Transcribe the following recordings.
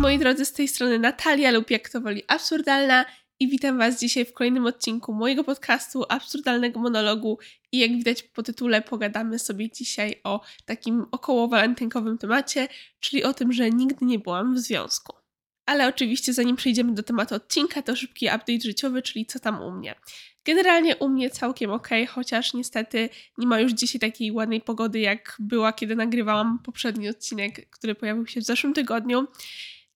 moi drodzy, z tej strony Natalia lub jak to woli absurdalna i witam Was dzisiaj w kolejnym odcinku mojego podcastu Absurdalnego Monologu i jak widać po tytule pogadamy sobie dzisiaj o takim około walentynkowym temacie, czyli o tym, że nigdy nie byłam w związku. Ale oczywiście zanim przejdziemy do tematu odcinka, to szybki update życiowy, czyli co tam u mnie. Generalnie u mnie całkiem ok, chociaż niestety nie ma już dzisiaj takiej ładnej pogody, jak była, kiedy nagrywałam poprzedni odcinek, który pojawił się w zeszłym tygodniu.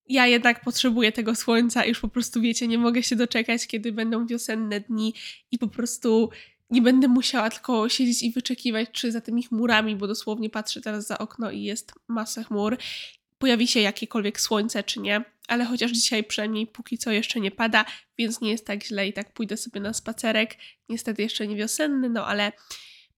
Ja jednak potrzebuję tego słońca, już po prostu wiecie, nie mogę się doczekać, kiedy będą wiosenne dni i po prostu nie będę musiała tylko siedzieć i wyczekiwać, czy za tymi chmurami, bo dosłownie patrzę teraz za okno i jest masa chmur, pojawi się jakiekolwiek słońce, czy nie ale chociaż dzisiaj przynajmniej póki co jeszcze nie pada, więc nie jest tak źle i tak pójdę sobie na spacerek. Niestety jeszcze nie wiosenny, no ale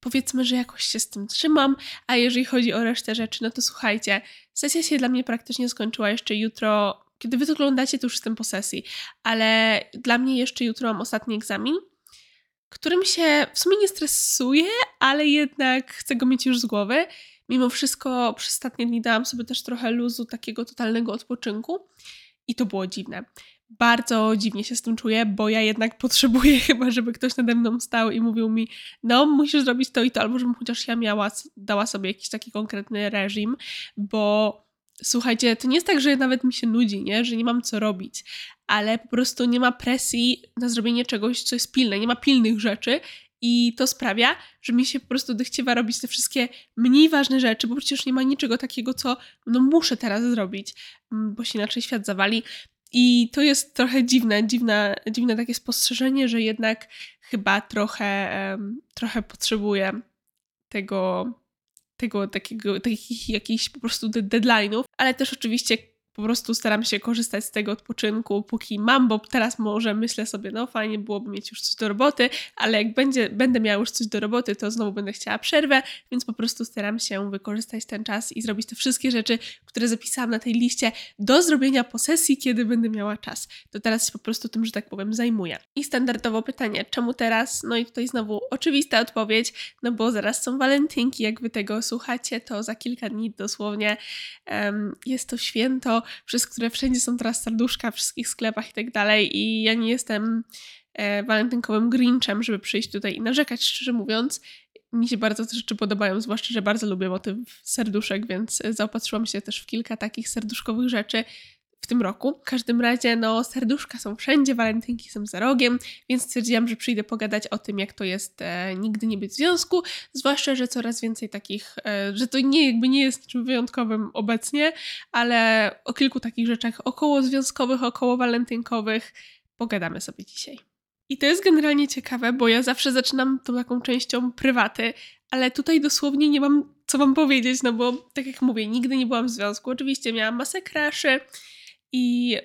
powiedzmy, że jakoś się z tym trzymam. A jeżeli chodzi o resztę rzeczy, no to słuchajcie, sesja się dla mnie praktycznie skończyła jeszcze jutro. Kiedy wy to oglądacie, to już jestem po sesji, ale dla mnie jeszcze jutro mam ostatni egzamin, którym się w sumie nie stresuję, ale jednak chcę go mieć już z głowy. Mimo wszystko przez ostatnie dni dałam sobie też trochę luzu takiego totalnego odpoczynku i to było dziwne. Bardzo dziwnie się z tym czuję, bo ja jednak potrzebuję chyba, żeby ktoś nade mną stał i mówił mi, no musisz zrobić to i to, albo żebym chociaż ja miała, dała sobie jakiś taki konkretny reżim, bo słuchajcie, to nie jest tak, że nawet mi się nudzi, nie? że nie mam co robić, ale po prostu nie ma presji na zrobienie czegoś, co jest pilne, nie ma pilnych rzeczy i to sprawia, że mi się po prostu dochciewa robić te wszystkie mniej ważne rzeczy, bo przecież nie ma niczego takiego, co no muszę teraz zrobić, bo się inaczej świat zawali. I to jest trochę dziwne, dziwne, dziwne takie spostrzeżenie, że jednak chyba trochę, trochę potrzebuję tego, tego takiego, takich jakichś po prostu deadline'ów, ale też oczywiście po prostu staram się korzystać z tego odpoczynku, póki mam, bo teraz może myślę sobie, no fajnie byłoby mieć już coś do roboty, ale jak będzie, będę miała już coś do roboty, to znowu będę chciała przerwę, więc po prostu staram się wykorzystać ten czas i zrobić te wszystkie rzeczy, które zapisałam na tej liście do zrobienia po sesji, kiedy będę miała czas. To teraz się po prostu tym, że tak powiem, zajmuję. I standardowo pytanie, czemu teraz? No i tutaj znowu oczywista odpowiedź, no bo zaraz są walentynki, jak wy tego słuchacie, to za kilka dni dosłownie um, jest to święto, przez które wszędzie są teraz serduszka, w wszystkich sklepach i tak dalej. I ja nie jestem e, walentynkowym grinchem, żeby przyjść tutaj i narzekać, szczerze mówiąc. Mi się bardzo te rzeczy podobają, zwłaszcza, że bardzo lubię motyw serduszek, więc zaopatrzyłam się też w kilka takich serduszkowych rzeczy w tym roku. W każdym razie, no, serduszka są wszędzie, walentynki są za rogiem, więc stwierdziłam, że przyjdę pogadać o tym, jak to jest e, nigdy nie być w związku, zwłaszcza, że coraz więcej takich, e, że to nie jakby nie jest czym wyjątkowym obecnie, ale o kilku takich rzeczach około związkowych, około walentynkowych pogadamy sobie dzisiaj. I to jest generalnie ciekawe, bo ja zawsze zaczynam tą taką częścią prywaty, ale tutaj dosłownie nie mam co wam powiedzieć, no bo tak jak mówię, nigdy nie byłam w związku. Oczywiście miałam masę cruszy, i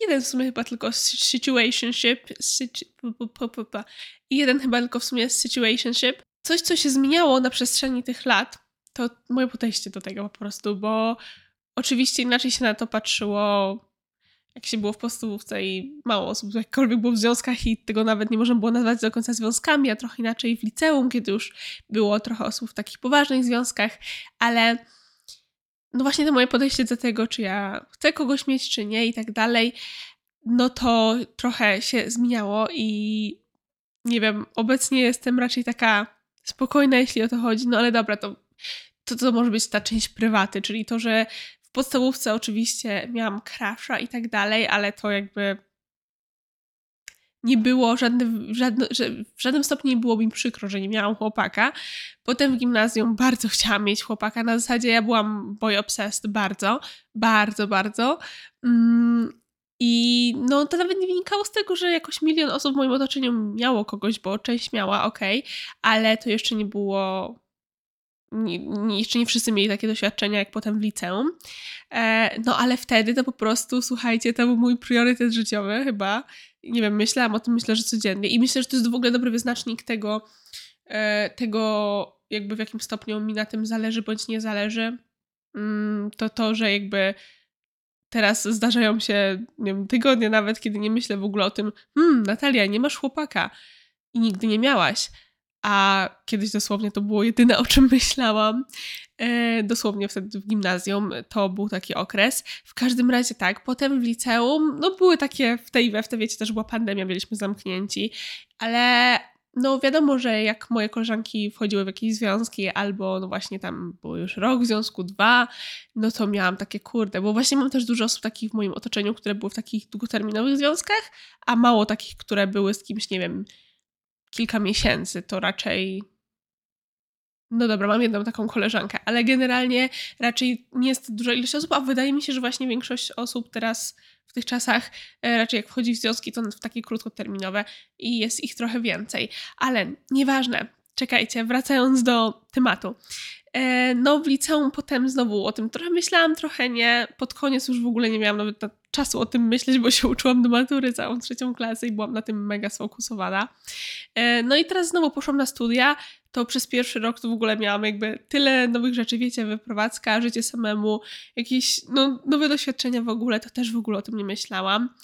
jeden w sumie chyba tylko situationship, situ, i jeden chyba tylko w sumie situationship. Coś, co się zmieniało na przestrzeni tych lat, to moje podejście do tego po prostu, bo oczywiście inaczej się na to patrzyło, jak się było w podstawówce i mało osób jakkolwiek było w związkach i tego nawet nie można było nazwać do końca związkami, a trochę inaczej w liceum, kiedy już było trochę osób w takich poważnych związkach, ale no właśnie to moje podejście do tego, czy ja chcę kogoś mieć, czy nie i tak dalej, no to trochę się zmieniało i nie wiem, obecnie jestem raczej taka spokojna, jeśli o to chodzi, no ale dobra, to, to, to może być ta część prywaty, czyli to, że w podstawówce oczywiście miałam crasha i tak dalej, ale to jakby nie było żadne, że w żadnym stopniu nie było mi przykro, że nie miałam chłopaka. Potem w gimnazjum bardzo chciałam mieć chłopaka. Na zasadzie ja byłam boy obsessed bardzo, bardzo, bardzo. Mm, I no to nawet nie wynikało z tego, że jakoś milion osób w moim otoczeniu miało kogoś, bo część miała, okej, okay, ale to jeszcze nie było nie, nie, jeszcze nie wszyscy mieli takie doświadczenia jak potem w liceum. E, no ale wtedy to po prostu, słuchajcie, to był mój priorytet życiowy chyba. Nie wiem, myślałam o tym, myślę, że codziennie. I myślę, że to jest w ogóle dobry wyznacznik tego, e, tego jakby w jakim stopniu mi na tym zależy bądź nie zależy. Mm, to to, że jakby teraz zdarzają się, nie wiem, tygodnie nawet, kiedy nie myślę w ogóle o tym, hmm, Natalia, nie masz chłopaka i nigdy nie miałaś a kiedyś dosłownie to było jedyne, o czym myślałam. E, dosłownie wtedy w gimnazjum to był taki okres. W każdym razie tak, potem w liceum, no były takie w tej i we w te, wiecie, też była pandemia, byliśmy zamknięci, ale no wiadomo, że jak moje koleżanki wchodziły w jakieś związki, albo no właśnie tam było już rok w związku, dwa, no to miałam takie kurde, bo właśnie mam też dużo osób takich w moim otoczeniu, które były w takich długoterminowych związkach, a mało takich, które były z kimś, nie wiem, kilka miesięcy, to raczej no dobra, mam jedną taką koleżankę, ale generalnie raczej nie jest duża ilość osób, a wydaje mi się, że właśnie większość osób teraz w tych czasach e, raczej jak wchodzi w związki, to w takie krótkoterminowe i jest ich trochę więcej. Ale nieważne, czekajcie, wracając do tematu. E, no w liceum potem znowu o tym trochę myślałam, trochę nie. Pod koniec już w ogóle nie miałam nawet czasu o tym myśleć, bo się uczyłam do matury całą trzecią klasę i byłam na tym mega sfokusowana. E, no i teraz znowu poszłam na studia, to przez pierwszy rok to w ogóle miałam jakby tyle nowych rzeczy, wiecie, wyprowadzka, życie samemu, jakieś no, nowe doświadczenia w ogóle, to też w ogóle o tym nie myślałam.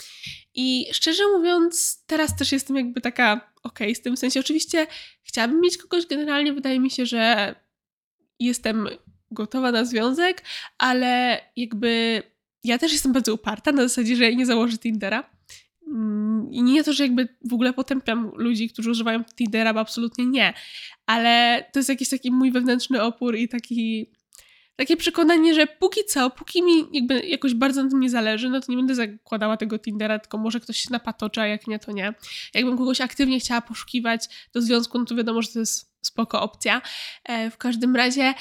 I szczerze mówiąc, teraz też jestem jakby taka okej okay, z tym, w sensie oczywiście chciałabym mieć kogoś, generalnie wydaje mi się, że jestem gotowa na związek, ale jakby ja też jestem bardzo uparta na zasadzie, że ja nie założę Tindera. Mm, I nie to, że jakby w ogóle potępiam ludzi, którzy używają Tindera, bo absolutnie nie. Ale to jest jakiś taki mój wewnętrzny opór i taki, takie przekonanie, że póki co, póki mi jakby jakoś bardzo na tym nie zależy, no to nie będę zakładała tego Tindera, tylko może ktoś się napatoczy, a jak nie, to nie. Jakbym kogoś aktywnie chciała poszukiwać do związku, no to wiadomo, że to jest spoko opcja. E, w każdym razie,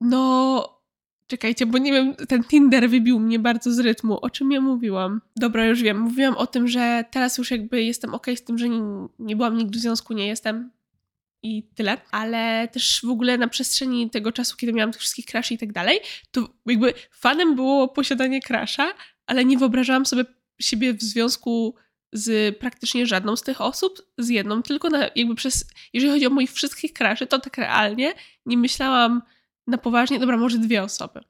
no Czekajcie, bo nie wiem, ten Tinder wybił mnie bardzo z rytmu. O czym ja mówiłam? Dobra, już wiem. Mówiłam o tym, że teraz już jakby jestem ok z tym, że nie, nie byłam nigdy w związku, nie jestem i tyle. Ale też w ogóle na przestrzeni tego czasu, kiedy miałam tych wszystkich craszy i tak dalej, to jakby fanem było posiadanie crasha, ale nie wyobrażałam sobie siebie w związku z praktycznie żadną z tych osób, z jedną, tylko na, jakby przez, jeżeli chodzi o moich wszystkich craszy, to tak realnie nie myślałam na poważnie, dobra, może dwie osoby.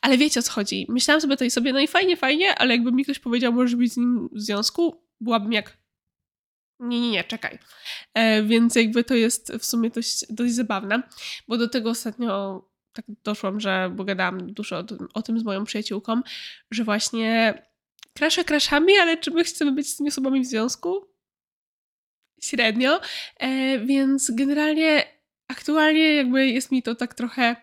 Ale wiecie o co chodzi. Myślałam sobie to i sobie, no i fajnie, fajnie, ale jakby mi ktoś powiedział, możesz być z nim w związku, byłabym jak nie, nie, nie, czekaj. E, więc jakby to jest w sumie dość, dość zabawne, bo do tego ostatnio tak doszłam, że bo gadałam dużo o o tym z moją przyjaciółką, że właśnie krasze kraszami, ale czy my chcemy być z tymi osobami w związku? Średnio. E, więc generalnie aktualnie jakby jest mi to tak trochę,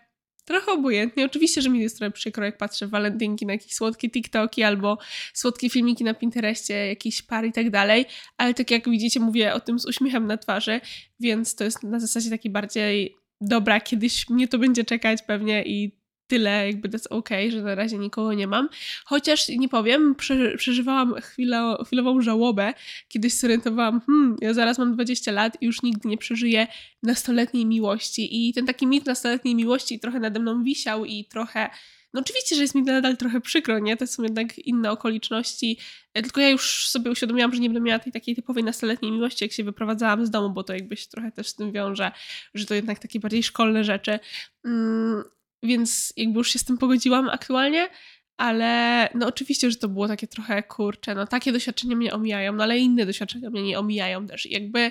trochę obojętnie. Oczywiście, że mi jest trochę przykro, jak patrzę walentynki na jakieś słodkie TikToki albo słodkie filmiki na Pinterestie, jakiś par i tak dalej, ale tak jak widzicie, mówię o tym z uśmiechem na twarzy, więc to jest na zasadzie takiej bardziej dobra, kiedyś mnie to będzie czekać pewnie i tyle, jakby that's ok, że na razie nikogo nie mam. Chociaż nie powiem, przeżywałam chwilę, chwilową żałobę, kiedyś zorientowałam, hmm, ja zaraz mam 20 lat i już nigdy nie przeżyję nastoletniej miłości. I ten taki mit nastoletniej miłości trochę nade mną wisiał i trochę no oczywiście, że jest mi nadal trochę przykro, nie? To są jednak inne okoliczności. E, tylko ja już sobie uświadomiłam, że nie będę miała tej takiej typowej nastoletniej miłości, jak się wyprowadzałam z domu, bo to jakby się trochę też z tym wiąże, że to jednak takie bardziej szkolne rzeczy. Więc jakby już się z tym pogodziłam aktualnie, ale no oczywiście, że to było takie trochę kurcze, no takie doświadczenia mnie omijają, no ale inne doświadczenia mnie nie omijają też. jakby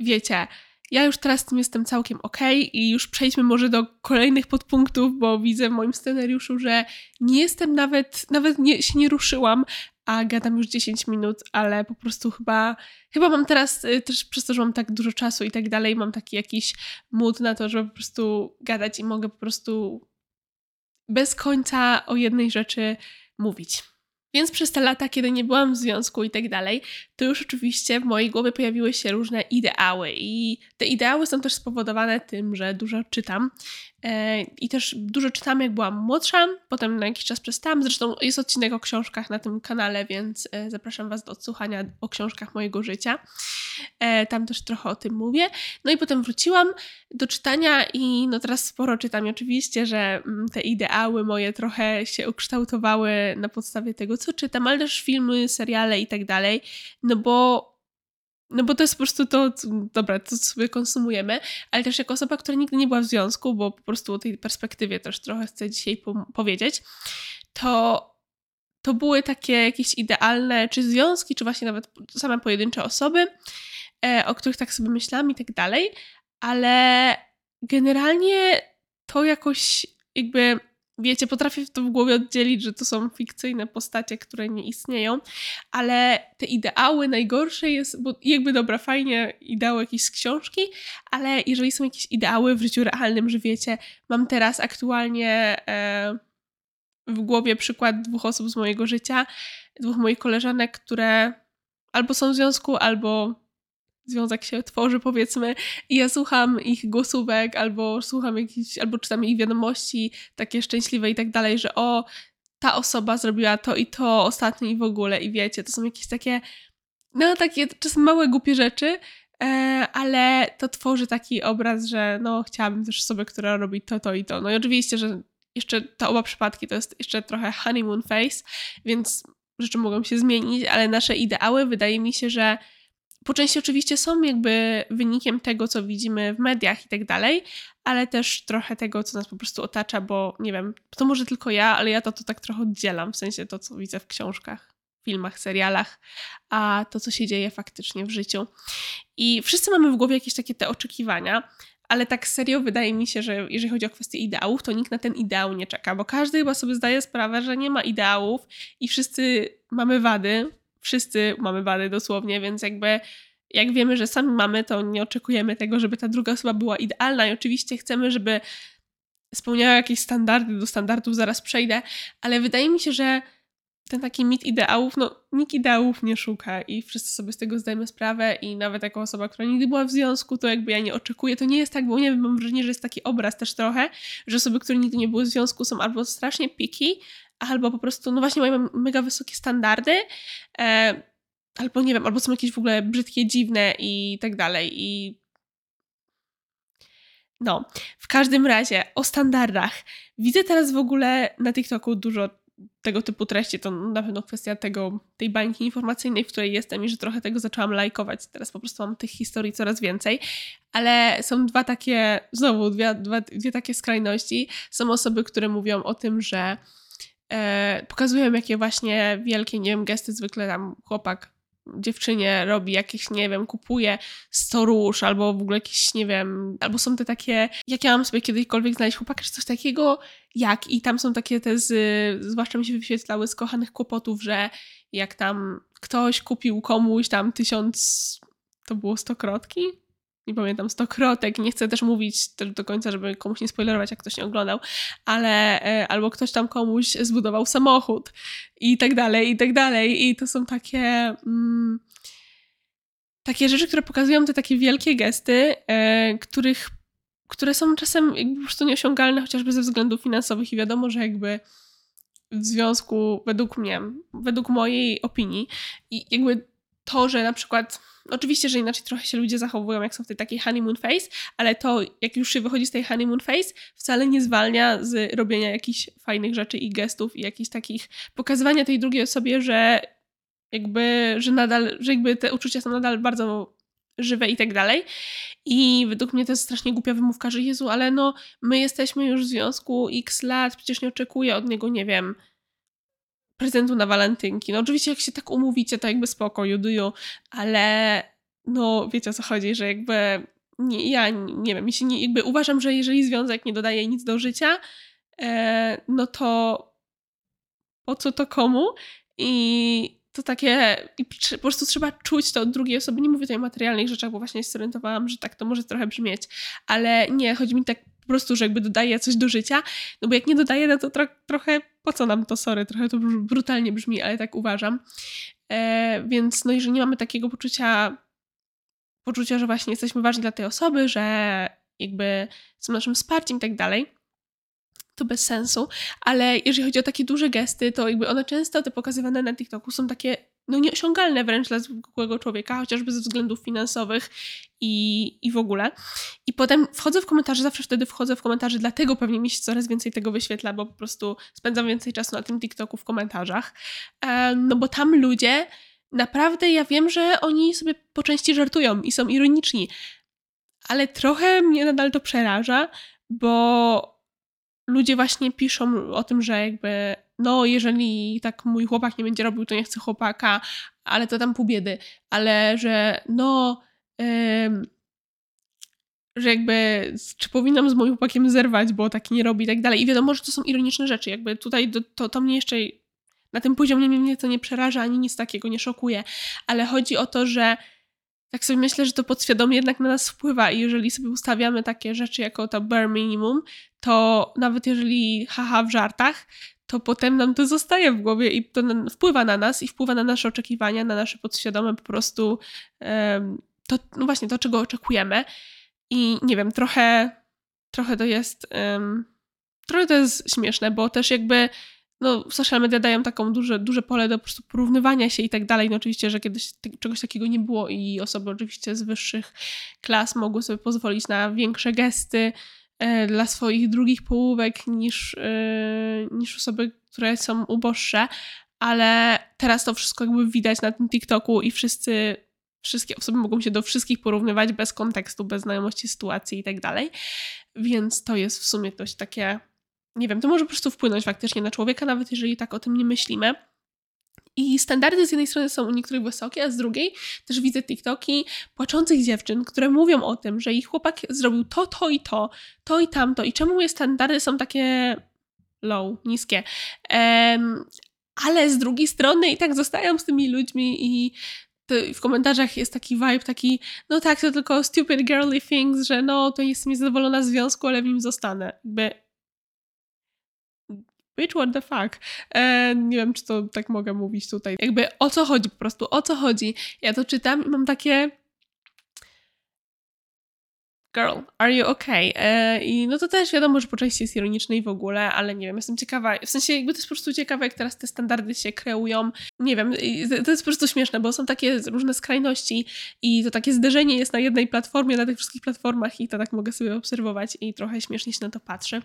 wiecie, ja już teraz z tym jestem całkiem okej okay i już przejdźmy może do kolejnych podpunktów, bo widzę w moim scenariuszu, że nie jestem nawet, nawet nie, się nie ruszyłam, a gadam już 10 minut, ale po prostu chyba, chyba mam teraz y, też przez to, że mam tak dużo czasu i tak dalej, mam taki jakiś mód na to, żeby po prostu gadać i mogę po prostu bez końca o jednej rzeczy mówić. Więc przez te lata, kiedy nie byłam w związku i tak dalej, to już oczywiście w mojej głowie pojawiły się różne ideały. I te ideały są też spowodowane tym, że dużo czytam. E, I też dużo czytam, jak byłam młodsza, potem na jakiś czas przestałam. Zresztą jest odcinek o książkach na tym kanale, więc e, zapraszam Was do odsłuchania o książkach mojego życia. E, tam też trochę o tym mówię. No i potem wróciłam do czytania i no teraz sporo czytam. I oczywiście, że mm, te ideały moje trochę się ukształtowały na podstawie tego, co czytam, ale też filmy, seriale i tak dalej. No bo no bo to jest po prostu to, dobra, to sobie konsumujemy, ale też jako osoba, która nigdy nie była w związku, bo po prostu o tej perspektywie też trochę chcę dzisiaj po powiedzieć, to, to były takie jakieś idealne, czy związki, czy właśnie nawet same pojedyncze osoby, e, o których tak sobie myślałam i tak dalej, ale generalnie to jakoś jakby wiecie, potrafię to w głowie oddzielić, że to są fikcyjne postacie, które nie istnieją, ale te ideały najgorsze jest, bo jakby dobra, fajnie ideały jakieś z książki, ale jeżeli są jakieś ideały w życiu realnym, że wiecie, mam teraz aktualnie e, w głowie przykład dwóch osób z mojego życia, dwóch moich koleżanek, które albo są w związku, albo związek się tworzy, powiedzmy, i ja słucham ich głosówek, albo słucham jakichś, albo czytam ich wiadomości takie szczęśliwe i tak dalej, że o, ta osoba zrobiła to i to ostatnio i w ogóle, i wiecie, to są jakieś takie, no takie czasem małe, głupie rzeczy, e, ale to tworzy taki obraz, że no chciałabym też osobę, która robi to, to i to. No i oczywiście, że jeszcze te oba przypadki to jest jeszcze trochę honeymoon face, więc rzeczy mogą się zmienić, ale nasze ideały wydaje mi się, że po części oczywiście są jakby wynikiem tego, co widzimy w mediach i tak dalej, ale też trochę tego, co nas po prostu otacza, bo nie wiem, to może tylko ja, ale ja to, to tak trochę oddzielam, w sensie to, co widzę w książkach, filmach, serialach, a to, co się dzieje faktycznie w życiu. I wszyscy mamy w głowie jakieś takie te oczekiwania, ale tak serio wydaje mi się, że jeżeli chodzi o kwestię ideałów, to nikt na ten ideał nie czeka, bo każdy chyba sobie zdaje sprawę, że nie ma ideałów i wszyscy mamy wady, wszyscy mamy wady dosłownie, więc jakby jak wiemy, że sami mamy, to nie oczekujemy tego, żeby ta druga osoba była idealna i oczywiście chcemy, żeby spełniała jakieś standardy, do standardów zaraz przejdę, ale wydaje mi się, że ten taki mit ideałów, no nikt ideałów nie szuka i wszyscy sobie z tego zdajemy sprawę i nawet jako osoba, która nigdy była w związku, to jakby ja nie oczekuję, to nie jest tak, bo nie wiem, mam wrażenie, że jest taki obraz też trochę, że osoby, które nigdy nie były w związku są albo strasznie piki, albo po prostu, no właśnie mają mega wysokie standardy, e, albo nie wiem, albo są jakieś w ogóle brzydkie, dziwne i tak dalej i no, w każdym razie o standardach. Widzę teraz w ogóle na TikToku dużo tego typu treści, to na pewno kwestia tego, tej bańki informacyjnej, w której jestem i że trochę tego zaczęłam lajkować. Teraz po prostu mam tych historii coraz więcej, ale są dwa takie, znowu dwie, dwie takie skrajności. Są osoby, które mówią o tym, że e, pokazują jakie właśnie wielkie, nie wiem, gesty zwykle tam chłopak dziewczynie robi jakieś, nie wiem, kupuje 100 róż, albo w ogóle jakieś, nie wiem, albo są te takie, jak ja mam sobie kiedykolwiek znaleźć chłopaka, czy coś takiego, jak i tam są takie te, z, zwłaszcza mi się wyświetlały z kochanych kłopotów, że jak tam ktoś kupił komuś tam tysiąc, to było stokrotki? Nie pamiętam, stokrotek, nie chcę też mówić do końca, żeby komuś nie spoilerować, jak ktoś nie oglądał, ale e, albo ktoś tam komuś zbudował samochód i tak dalej, i tak dalej. I to są takie... Mm, takie rzeczy, które pokazują te takie wielkie gesty, e, których, które są czasem jakby po prostu nieosiągalne, chociażby ze względów finansowych i wiadomo, że jakby w związku, według mnie, według mojej opinii, i jakby to, że na przykład Oczywiście, że inaczej trochę się ludzie zachowują, jak są w tej takiej honeymoon face, ale to, jak już się wychodzi z tej honeymoon face, wcale nie zwalnia z robienia jakichś fajnych rzeczy i gestów i jakichś takich pokazywania tej drugiej osobie, że jakby, że nadal, że jakby te uczucia są nadal bardzo żywe i tak dalej. I według mnie to jest strasznie głupia wymówka, że Jezu, ale no, my jesteśmy już w związku x lat, przecież nie oczekuję od niego, nie wiem, prezentu na walentynki. No oczywiście jak się tak umówicie, to jakby spoko, you ale no wiecie o co chodzi, że jakby nie, ja nie wiem, się nie, jakby uważam, że jeżeli związek nie dodaje nic do życia, e, no to po co to komu? I to takie, i po prostu trzeba czuć to od drugiej osoby. Nie mówię tutaj o materialnych rzeczach, bo właśnie się zorientowałam, że tak to może trochę brzmieć, ale nie, chodzi mi tak prostu, że jakby dodaje coś do życia, no bo jak nie dodaje, no to tro trochę po co nam to, sorry, trochę to brutalnie brzmi, ale tak uważam. E, więc no jeżeli nie mamy takiego poczucia, poczucia, że właśnie jesteśmy ważni dla tej osoby, że jakby są naszym wsparciem i tak dalej, to bez sensu, ale jeżeli chodzi o takie duże gesty, to jakby one często, te pokazywane na TikToku są takie no nieosiągalne wręcz dla zwykłego człowieka, chociażby ze względów finansowych i, i w ogóle. I potem wchodzę w komentarze, zawsze wtedy wchodzę w komentarze, dlatego pewnie mi się coraz więcej tego wyświetla, bo po prostu spędzam więcej czasu na tym TikToku w komentarzach. no bo tam ludzie, naprawdę ja wiem, że oni sobie po części żartują i są ironiczni, ale trochę mnie nadal to przeraża, bo ludzie właśnie piszą o tym, że jakby no jeżeli tak mój chłopak nie będzie robił, to nie chcę chłopaka, ale to tam pół biedy, ale że no że jakby czy powinnam z moim chłopakiem zerwać, bo taki nie robi i tak dalej. I wiadomo, że to są ironiczne rzeczy. Jakby tutaj to, to mnie jeszcze na tym poziomie mnie to nie przeraża, ani nic takiego nie szokuje. Ale chodzi o to, że tak sobie myślę, że to podświadomie jednak na nas wpływa i jeżeli sobie ustawiamy takie rzeczy jako to bare minimum, to nawet jeżeli haha w żartach, to potem nam to zostaje w głowie i to wpływa na nas i wpływa na nasze oczekiwania, na nasze podświadome po prostu to, no właśnie, to czego oczekujemy. I nie wiem, trochę, trochę to jest, trochę to jest śmieszne, bo też jakby no, social media dają taką duże, duże pole do po prostu porównywania się i tak dalej. No oczywiście, że kiedyś czegoś takiego nie było i osoby oczywiście z wyższych klas mogły sobie pozwolić na większe gesty dla swoich drugich połówek niż, e, niż osoby, które są uboższe, ale teraz to wszystko jakby widać na tym TikToku i wszyscy wszystkie osoby mogą się do wszystkich porównywać bez kontekstu, bez znajomości sytuacji i tak dalej. Więc to jest w sumie dość takie nie wiem, to może po prostu wpłynąć faktycznie na człowieka, nawet jeżeli tak o tym nie myślimy. I standardy z jednej strony są u niektórych wysokie, a z drugiej też widzę TikToki płaczących dziewczyn, które mówią o tym, że ich chłopak zrobił to, to i to, to i tamto. I czemu moje standardy są takie low, niskie. Um, ale z drugiej strony i tak zostają z tymi ludźmi i w komentarzach jest taki vibe, taki, no tak, to tylko stupid girly things, że no, to jestem niezadowolona z związku, ale w nim zostanę. Jakby bitch, what the fuck. E, nie wiem, czy to tak mogę mówić tutaj. Jakby o co chodzi po prostu, o co chodzi. Ja to czytam i mam takie girl, are you okay? E, I no to też wiadomo, że po części jest ironiczne i w ogóle, ale nie wiem, jestem ciekawa, w sensie jakby to jest po prostu ciekawe, jak teraz te standardy się kreują. Nie wiem, to jest po prostu śmieszne, bo są takie różne skrajności i to takie zderzenie jest na jednej platformie, na tych wszystkich platformach i to tak mogę sobie obserwować i trochę śmiesznie się na to patrzy.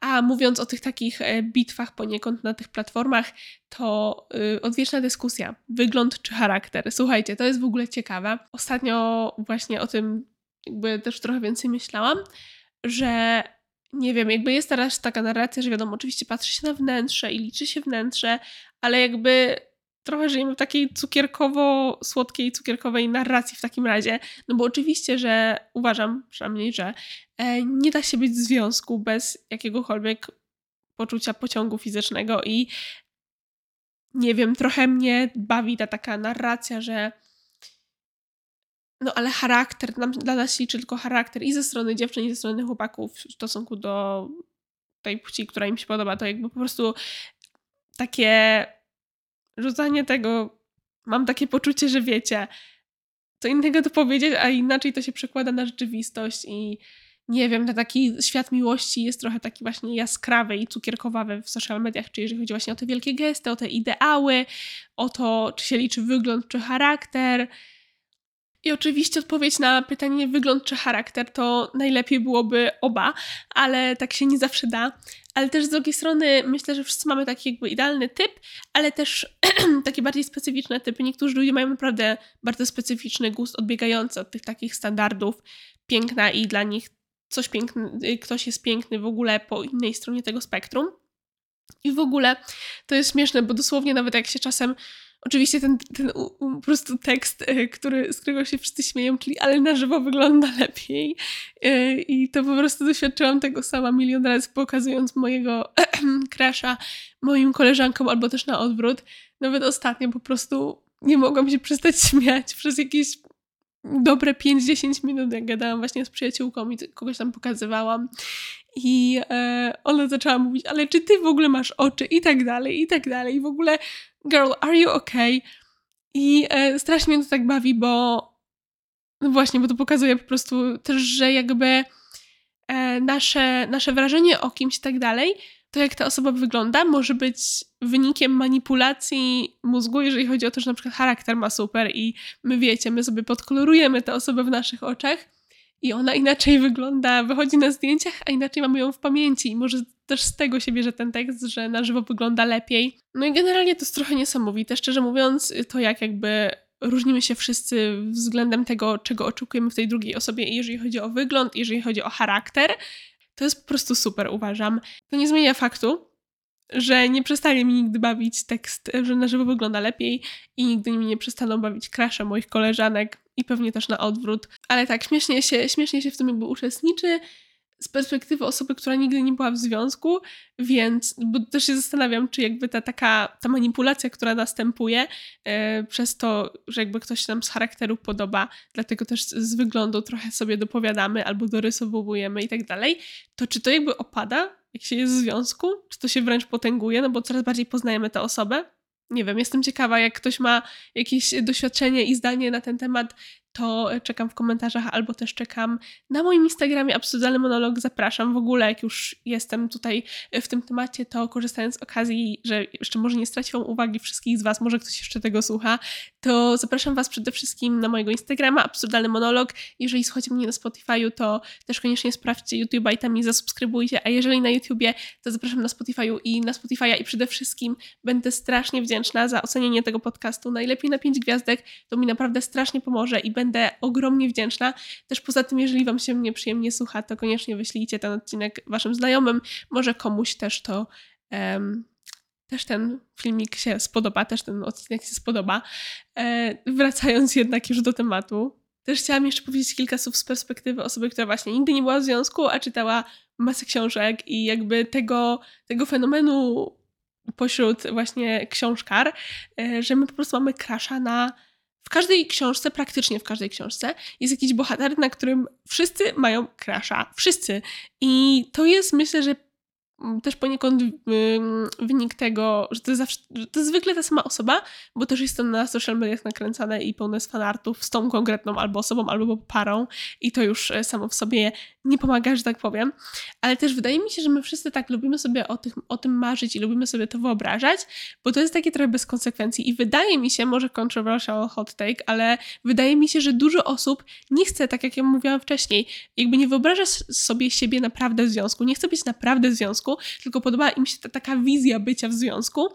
A mówiąc o tych takich e, bitwach poniekąd na tych platformach, to yy, odwieczna dyskusja. Wygląd czy charakter? Słuchajcie, to jest w ogóle ciekawe. Ostatnio właśnie o tym jakby też trochę więcej myślałam, że nie wiem, jakby jest teraz taka narracja, że wiadomo, oczywiście patrzy się na wnętrze i liczy się wnętrze, ale jakby trochę żyjemy w takiej cukierkowo-słodkiej, cukierkowej narracji w takim razie, no bo oczywiście, że uważam przynajmniej, że e, nie da się być w związku bez jakiegokolwiek poczucia pociągu fizycznego i nie wiem, trochę mnie bawi ta taka narracja, że no ale charakter, dla nas liczy tylko charakter i ze strony dziewczyn, i ze strony chłopaków. W stosunku do tej płci, która im się podoba, to jakby po prostu takie rzucanie tego, mam takie poczucie, że wiecie, co innego to powiedzieć, a inaczej to się przekłada na rzeczywistość i nie wiem, ten taki świat miłości jest trochę taki właśnie jaskrawy i cukierkowawy w social mediach, czy jeżeli chodzi właśnie o te wielkie gesty, o te ideały, o to, czy się liczy wygląd, czy charakter, i oczywiście odpowiedź na pytanie wygląd czy charakter to najlepiej byłoby oba, ale tak się nie zawsze da. Ale też z drugiej strony myślę, że wszyscy mamy taki jakby idealny typ, ale też takie bardziej specyficzne typy. Niektórzy ludzie mają naprawdę bardzo specyficzny gust odbiegający od tych takich standardów piękna i dla nich coś piękny, ktoś jest piękny w ogóle po innej stronie tego spektrum. I w ogóle to jest śmieszne, bo dosłownie nawet jak się czasem Oczywiście ten, ten po prostu tekst, e, który, z którego się wszyscy śmieją, czyli ale na żywo wygląda lepiej. E, I to po prostu doświadczyłam tego sama milion razy, pokazując mojego crasha moim koleżankom, albo też na odwrót. Nawet ostatnio po prostu nie mogłam się przestać śmiać przez jakieś dobre 5-10 minut, jak gadałam właśnie z przyjaciółką i kogoś tam pokazywałam. I e, ona zaczęła mówić, ale czy ty w ogóle masz oczy? I tak dalej, i tak dalej. I w ogóle girl, are you okay? I e, strasznie mnie to tak bawi, bo no właśnie, bo to pokazuje po prostu też, że jakby e, nasze, nasze wrażenie o kimś i tak dalej, to jak ta osoba wygląda, może być wynikiem manipulacji mózgu, jeżeli chodzi o to, że na przykład charakter ma super i my wiecie, my sobie podkolorujemy tę osobę w naszych oczach i ona inaczej wygląda, wychodzi na zdjęciach, a inaczej mamy ją w pamięci i może też z tego się bierze ten tekst, że na żywo wygląda lepiej. No i generalnie to jest trochę niesamowite. Szczerze mówiąc, to jak jakby różnimy się wszyscy względem tego, czego oczekujemy w tej drugiej osobie, jeżeli chodzi o wygląd, jeżeli chodzi o charakter, to jest po prostu super, uważam. To nie zmienia faktu, że nie przestanie mi nigdy bawić tekst, że na żywo wygląda lepiej i nigdy mi nie przestaną bawić krasze moich koleżanek i pewnie też na odwrót. Ale tak, śmiesznie się, śmiesznie się w tym jakby uczestniczy z perspektywy osoby, która nigdy nie była w związku, więc bo też się zastanawiam, czy jakby ta taka ta manipulacja, która następuje e, przez to, że jakby ktoś nam z charakteru podoba, dlatego też z wyglądu trochę sobie dopowiadamy albo dorysowujemy i tak dalej, to czy to jakby opada, jak się jest w związku? Czy to się wręcz potęguje, no bo coraz bardziej poznajemy tę osobę? Nie wiem, jestem ciekawa, jak ktoś ma jakieś doświadczenie i zdanie na ten temat, to czekam w komentarzach albo też czekam na moim Instagramie Absurdalny Monolog. Zapraszam w ogóle, jak już jestem tutaj w tym temacie, to korzystając z okazji, że jeszcze może nie straciłam uwagi wszystkich z Was, może ktoś jeszcze tego słucha, to zapraszam Was przede wszystkim na mojego Instagrama Absurdalny Monolog. Jeżeli słuchacie mnie na Spotify'u, to też koniecznie sprawdźcie YouTube'a i tam mi zasubskrybujcie, a jeżeli na YouTubie, to zapraszam na Spotify'u i na Spotify'a i przede wszystkim będę strasznie wdzięczna za ocenienie tego podcastu. Najlepiej na 5 gwiazdek, to mi naprawdę strasznie pomoże i będę będę ogromnie wdzięczna. Też poza tym, jeżeli Wam się mnie przyjemnie słucha, to koniecznie wyślijcie ten odcinek Waszym znajomym. Może komuś też to. Um, też ten filmik się spodoba, też ten odcinek się spodoba. E, wracając jednak już do tematu, też chciałam jeszcze powiedzieć kilka słów z perspektywy osoby, która właśnie nigdy nie była w związku, a czytała masę książek i jakby tego, tego fenomenu pośród właśnie książkar, e, że my po prostu mamy krasza na w każdej książce, praktycznie w każdej książce, jest jakiś bohater, na którym wszyscy mają crasha. Wszyscy. I to jest, myślę, że też poniekąd wynik tego, że to, jest zawsze, że to jest zwykle ta sama osoba, bo też jest to na social mediach nakręcane i pełne z fanartów z tą konkretną albo osobą, albo parą i to już e, samo w sobie nie pomaga, że tak powiem. Ale też wydaje mi się, że my wszyscy tak lubimy sobie o, tych, o tym marzyć i lubimy sobie to wyobrażać, bo to jest takie trochę bez konsekwencji i wydaje mi się, może controversial hot take, ale wydaje mi się, że dużo osób nie chce, tak jak ja mówiłam wcześniej, jakby nie wyobraża sobie siebie naprawdę w związku, nie chce być naprawdę w związku, związku, tylko podoba im się ta, taka wizja bycia w związku.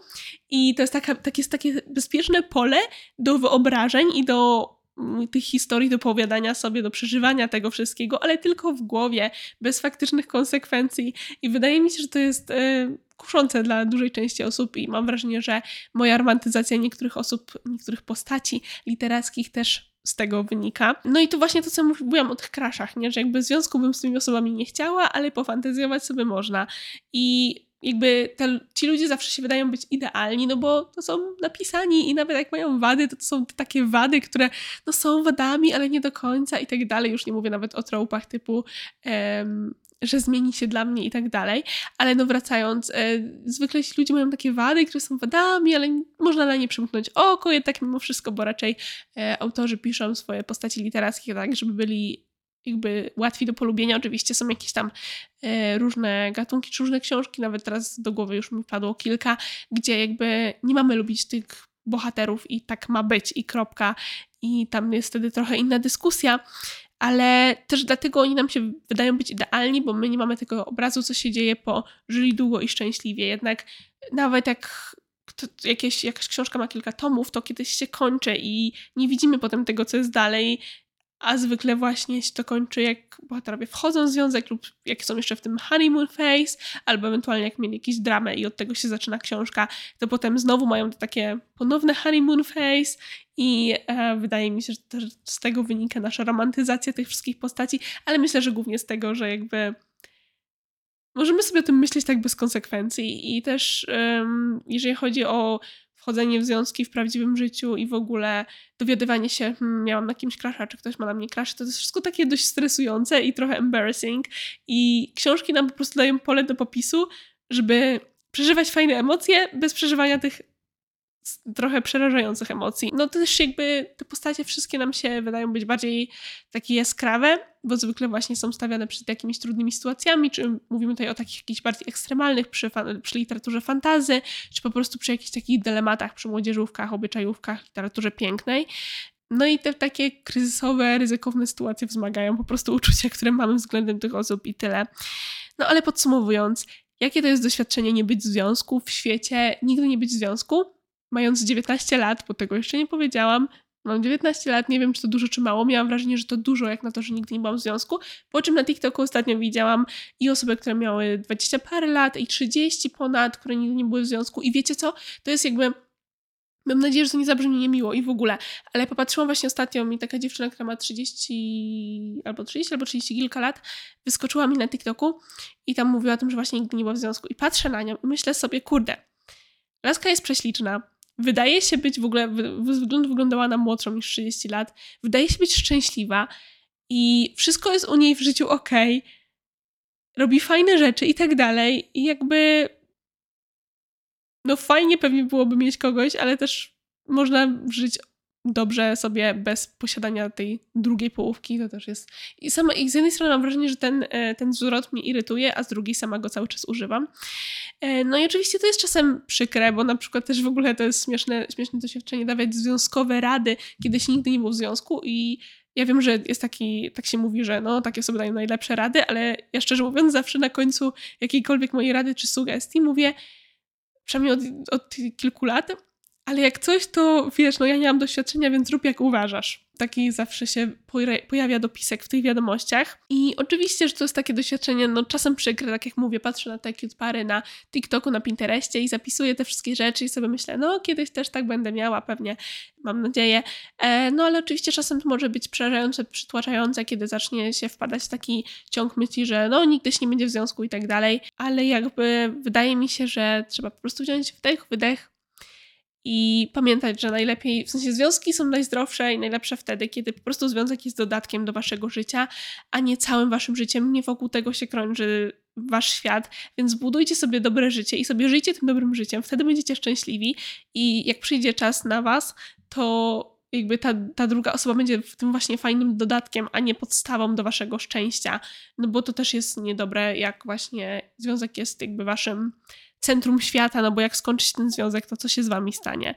I to jest, taka, tak jest takie bezpieczne pole do wyobrażeń i do mm, tych historii do opowiadania sobie, do przeżywania tego wszystkiego, ale tylko w głowie, bez faktycznych konsekwencji. I wydaje mi się, że to jest y, kuszące dla dużej części osób i mam wrażenie, że moja romantyzacja niektórych osób, niektórych postaci literackich też z tego wynika. No i to właśnie to, co mówiłam o tych kraszach, nie? że jakby związku bym z tymi osobami nie chciała, ale pofantazjować sobie można. I jakby te, ci ludzie zawsze się wydają być idealni, no bo to są napisani i nawet jak mają wady, to, to są takie wady, które no są wadami, ale nie do końca i tak dalej. Już nie mówię nawet o tropach typu um, że zmieni się dla mnie i tak dalej. Ale no wracając, e, zwykle ludzie mają takie wady, które są wadami, ale można na nie przymknąć oko, jednak mimo wszystko, bo raczej e, autorzy piszą swoje postaci literackie tak, żeby byli jakby łatwi do polubienia. Oczywiście są jakieś tam e, różne gatunki czy różne książki, nawet teraz do głowy już mi padło kilka, gdzie jakby nie mamy lubić tych bohaterów i tak ma być i kropka. I tam jest wtedy trochę inna dyskusja, ale też dlatego oni nam się wydają być idealni, bo my nie mamy tego obrazu, co się dzieje po żyli długo i szczęśliwie. Jednak nawet jak jakieś, jakaś książka ma kilka tomów, to kiedyś się kończy i nie widzimy potem tego, co jest dalej a zwykle właśnie się to kończy, jak bohaterowie wchodzą w związek lub jak są jeszcze w tym honeymoon phase, albo ewentualnie jak mieli jakieś dramę i od tego się zaczyna książka, to potem znowu mają to takie ponowne honeymoon phase i e, wydaje mi się, że też z tego wynika nasza romantyzacja tych wszystkich postaci, ale myślę, że głównie z tego, że jakby możemy sobie o tym myśleć tak bez konsekwencji i też um, jeżeli chodzi o wchodzenie w związki w prawdziwym życiu i w ogóle dowiadywanie się, hmm, miałam na kimś crasha, czy ktoś ma na mnie crash, to jest wszystko takie dość stresujące i trochę embarrassing. I książki nam po prostu dają pole do popisu, żeby przeżywać fajne emocje bez przeżywania tych trochę przerażających emocji. No to też jakby te postacie wszystkie nam się wydają być bardziej takie jaskrawe, bo zwykle właśnie są stawiane przed jakimiś trudnymi sytuacjami, czy mówimy tutaj o takich jakichś bardziej ekstremalnych przy, przy literaturze fantazy, czy po prostu przy jakichś takich dylematach, przy młodzieżówkach, obyczajówkach, literaturze pięknej. No i te takie kryzysowe, ryzykowne sytuacje wzmagają po prostu uczucia, które mamy względem tych osób i tyle. No ale podsumowując, jakie to jest doświadczenie nie być w związku w świecie, nigdy nie być w związku? Mając 19 lat, bo tego jeszcze nie powiedziałam, mam 19 lat, nie wiem czy to dużo czy mało, miałam wrażenie, że to dużo jak na to, że nigdy nie byłam w związku, po czym na TikToku ostatnio widziałam i osoby, które miały 20 parę lat i 30 ponad, które nigdy nie były w związku. I wiecie co, to jest jakby Mam nadzieję, że to nie zabrzmi niemiło i w ogóle, ale popatrzyłam właśnie ostatnio, mi taka dziewczyna, która ma 30 albo 30 albo 30 kilka lat, wyskoczyła mi na TikToku i tam mówiła o tym, że właśnie nigdy nie była w związku. I patrzę na nią i myślę sobie, kurde, laska jest prześliczna, wydaje się być w ogóle, z wyglądała na młodszą niż 30 lat, wydaje się być szczęśliwa i wszystko jest u niej w życiu ok, robi fajne rzeczy i tak dalej i jakby no fajnie pewnie byłoby mieć kogoś, ale też można żyć dobrze sobie bez posiadania tej drugiej połówki, to też jest... I, sama, I z jednej strony mam wrażenie, że ten, e, ten zwrot mnie irytuje, a z drugiej sama go cały czas używam. E, no i oczywiście to jest czasem przykre, bo na przykład też w ogóle to jest śmieszne, śmieszne doświadczenie dawać związkowe rady, kiedy się nigdy nie był w związku i ja wiem, że jest taki, tak się mówi, że no, takie sobie dają najlepsze rady, ale ja szczerze mówiąc zawsze na końcu jakiejkolwiek mojej rady czy sugestii mówię, przynajmniej od, od kilku lat, ale jak coś, to wiesz, no ja nie mam doświadczenia, więc rób jak uważasz. Taki zawsze się pojawia dopisek w tych wiadomościach. I oczywiście, że to jest takie doświadczenie, no czasem przykre, tak jak mówię, patrzę na te cute pary na TikToku, na Pinterestie i zapisuję te wszystkie rzeczy i sobie myślę, no kiedyś też tak będę miała, pewnie, mam nadzieję. E, no ale oczywiście czasem to może być przerażające, przytłaczające, kiedy zacznie się wpadać w taki ciąg myśli, że no nigdy się nie będzie w związku i tak dalej, ale jakby wydaje mi się, że trzeba po prostu wziąć wdech, wydech, i pamiętać, że najlepiej, w sensie związki są najzdrowsze i najlepsze wtedy, kiedy po prostu związek jest dodatkiem do waszego życia, a nie całym waszym życiem. Nie wokół tego się krąży wasz świat, więc budujcie sobie dobre życie i sobie żyjcie tym dobrym życiem. Wtedy będziecie szczęśliwi i jak przyjdzie czas na was, to jakby ta, ta druga osoba będzie w tym właśnie fajnym dodatkiem, a nie podstawą do waszego szczęścia. No bo to też jest niedobre, jak właśnie związek jest jakby waszym centrum świata, no bo jak skończy się ten związek, to co się z wami stanie?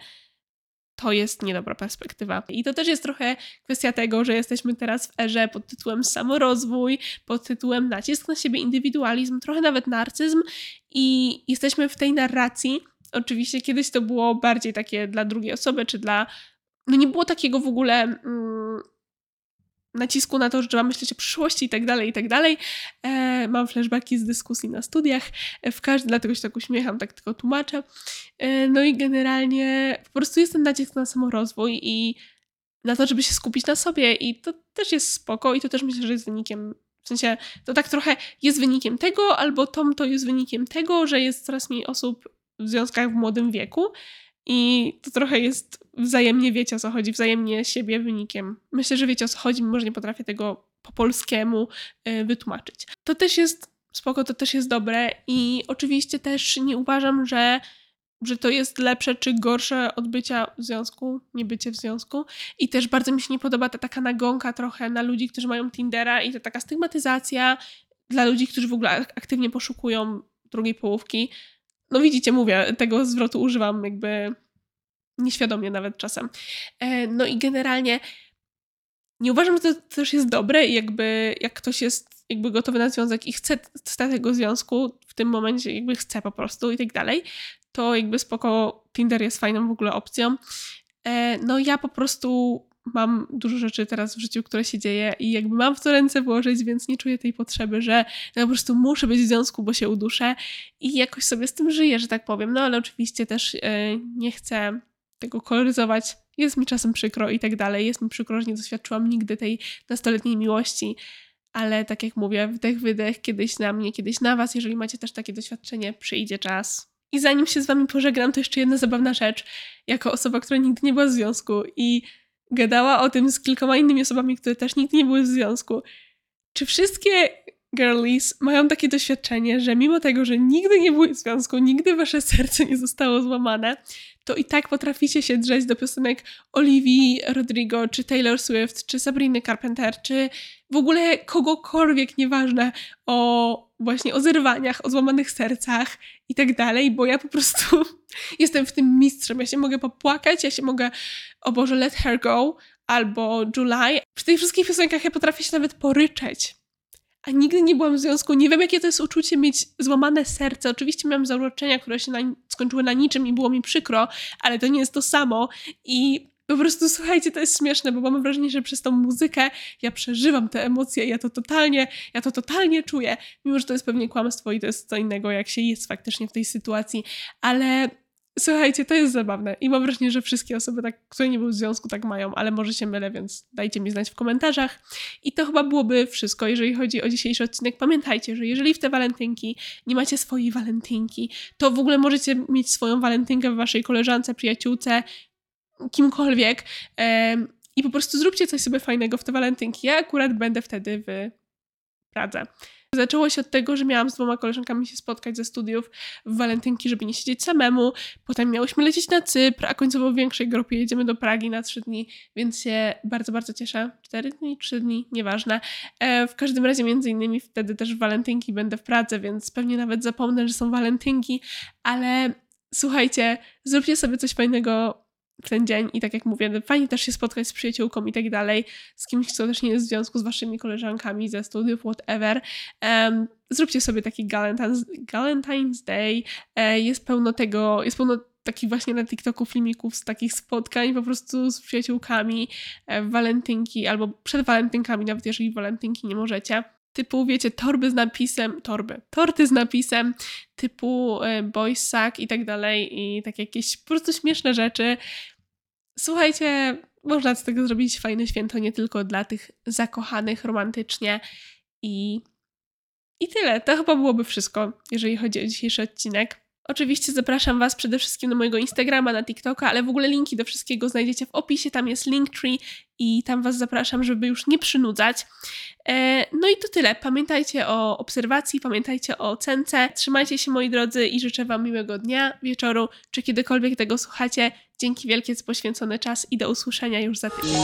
To jest niedobra perspektywa. I to też jest trochę kwestia tego, że jesteśmy teraz w erze pod tytułem samorozwój, pod tytułem nacisk na siebie, indywidualizm, trochę nawet narcyzm i jesteśmy w tej narracji. Oczywiście kiedyś to było bardziej takie dla drugiej osoby, czy dla. No nie było takiego w ogóle. Mm, nacisku na to, że trzeba myśleć o przyszłości i tak dalej, i tak dalej. E, mam flashbacki z dyskusji na studiach, e, w każdym, dlatego się tak uśmiecham, tak tylko tłumaczę. E, no i generalnie po prostu jest ten nacisk na samorozwój i na to, żeby się skupić na sobie i to też jest spoko i to też myślę, że jest wynikiem w sensie to tak trochę jest wynikiem tego, albo tom to jest wynikiem tego, że jest coraz mniej osób w związkach w młodym wieku. I to trochę jest wzajemnie, wiecie o co chodzi, wzajemnie siebie wynikiem. Myślę, że wiecie o co chodzi, może nie potrafię tego po polskiemu y, wytłumaczyć. To też jest spoko, to też jest dobre i oczywiście też nie uważam, że że to jest lepsze czy gorsze od bycia w związku, nie bycie w związku. I też bardzo mi się nie podoba ta taka nagonka trochę na ludzi, którzy mają Tindera i ta taka stygmatyzacja dla ludzi, którzy w ogóle aktywnie poszukują drugiej połówki no widzicie, mówię, tego zwrotu używam jakby nieświadomie nawet czasem. E, no i generalnie nie uważam, że to też jest dobre i jakby jak ktoś jest jakby gotowy na związek i chce, chce tego związku, w tym momencie jakby chce po prostu i tak dalej, to jakby spoko, Tinder jest fajną w ogóle opcją. E, no ja po prostu mam dużo rzeczy teraz w życiu, które się dzieje i jakby mam w to ręce włożyć, więc nie czuję tej potrzeby, że no po prostu muszę być w związku, bo się uduszę i jakoś sobie z tym żyję, że tak powiem. No ale oczywiście też yy, nie chcę tego koloryzować. Jest mi czasem przykro i tak dalej. Jest mi przykro, że nie doświadczyłam nigdy tej nastoletniej miłości, ale tak jak mówię, wdech, wydech, kiedyś na mnie, kiedyś na was. Jeżeli macie też takie doświadczenie, przyjdzie czas. I zanim się z wami pożegnam, to jeszcze jedna zabawna rzecz. Jako osoba, która nigdy nie była w związku i gadała o tym z kilkoma innymi osobami, które też nigdy nie były w związku. Czy wszystkie girlies mają takie doświadczenie, że mimo tego, że nigdy nie były w związku, nigdy wasze serce nie zostało złamane, to i tak potraficie się drzeć do piosenek Olivii Rodrigo, czy Taylor Swift, czy Sabriny Carpenter, czy w ogóle kogokolwiek, nieważne, o właśnie o zerwaniach, o złamanych sercach i tak dalej, bo ja po prostu jestem w tym mistrzem. Ja się mogę popłakać, ja się mogę, o Boże, Let Her Go albo July. Przy tych wszystkich piosenkach ja potrafię się nawet poryczeć. A nigdy nie byłam w związku, nie wiem jakie to jest uczucie mieć złamane serce. Oczywiście miałam zauroczenia, które się na, skończyły na niczym i było mi przykro, ale to nie jest to samo. I po prostu słuchajcie, to jest śmieszne, bo mam wrażenie, że przez tą muzykę ja przeżywam te emocje, ja to totalnie, ja to totalnie czuję, mimo że to jest pewnie kłamstwo i to jest co innego, jak się jest faktycznie w tej sytuacji, ale Słuchajcie, to jest zabawne i mam wrażenie, że wszystkie osoby, tak, które nie były w związku, tak mają, ale może się mylę, więc dajcie mi znać w komentarzach. I to chyba byłoby wszystko, jeżeli chodzi o dzisiejszy odcinek. Pamiętajcie, że jeżeli w te walentynki nie macie swojej walentynki, to w ogóle możecie mieć swoją walentynkę w waszej koleżance, przyjaciółce, kimkolwiek i po prostu zróbcie coś sobie fajnego w te walentynki. Ja akurat będę wtedy w Pradze. Zaczęło się od tego, że miałam z dwoma koleżankami się spotkać ze studiów w walentynki, żeby nie siedzieć samemu. Potem miałyśmy lecieć na Cypr, a końcowo w większej grupie jedziemy do Pragi na trzy dni, więc się bardzo, bardzo cieszę. Cztery dni, trzy dni, nieważne. E, w każdym razie między innymi wtedy też w walentynki będę w Pradze, więc pewnie nawet zapomnę, że są walentynki, ale słuchajcie, zróbcie sobie coś fajnego ten dzień i tak jak mówię, fajnie też się spotkać z przyjaciółką i tak dalej, z kimś, kto też nie jest w związku z waszymi koleżankami ze studiów, whatever. Um, zróbcie sobie taki Galentine's, Galentine's Day. E, jest pełno tego, jest pełno takich właśnie na TikToku filmików z takich spotkań po prostu z przyjaciółkami e, walentynki albo przed walentynkami, nawet jeżeli walentynki nie możecie typu, wiecie, torby z napisem, torby, torty z napisem, typu e, boys sack i tak dalej, i tak jakieś po prostu śmieszne rzeczy. Słuchajcie, można z tego zrobić fajne święto nie tylko dla tych zakochanych romantycznie i i tyle. To chyba byłoby wszystko, jeżeli chodzi o dzisiejszy odcinek. Oczywiście zapraszam Was przede wszystkim na mojego Instagrama, na TikToka, ale w ogóle linki do wszystkiego znajdziecie w opisie. Tam jest Linktree i tam Was zapraszam, żeby już nie przynudzać. E, no i to tyle. Pamiętajcie o obserwacji, pamiętajcie o ocence. Trzymajcie się moi drodzy i życzę Wam miłego dnia, wieczoru, czy kiedykolwiek tego słuchacie. Dzięki wielkie za poświęcony czas i do usłyszenia już za tydzień.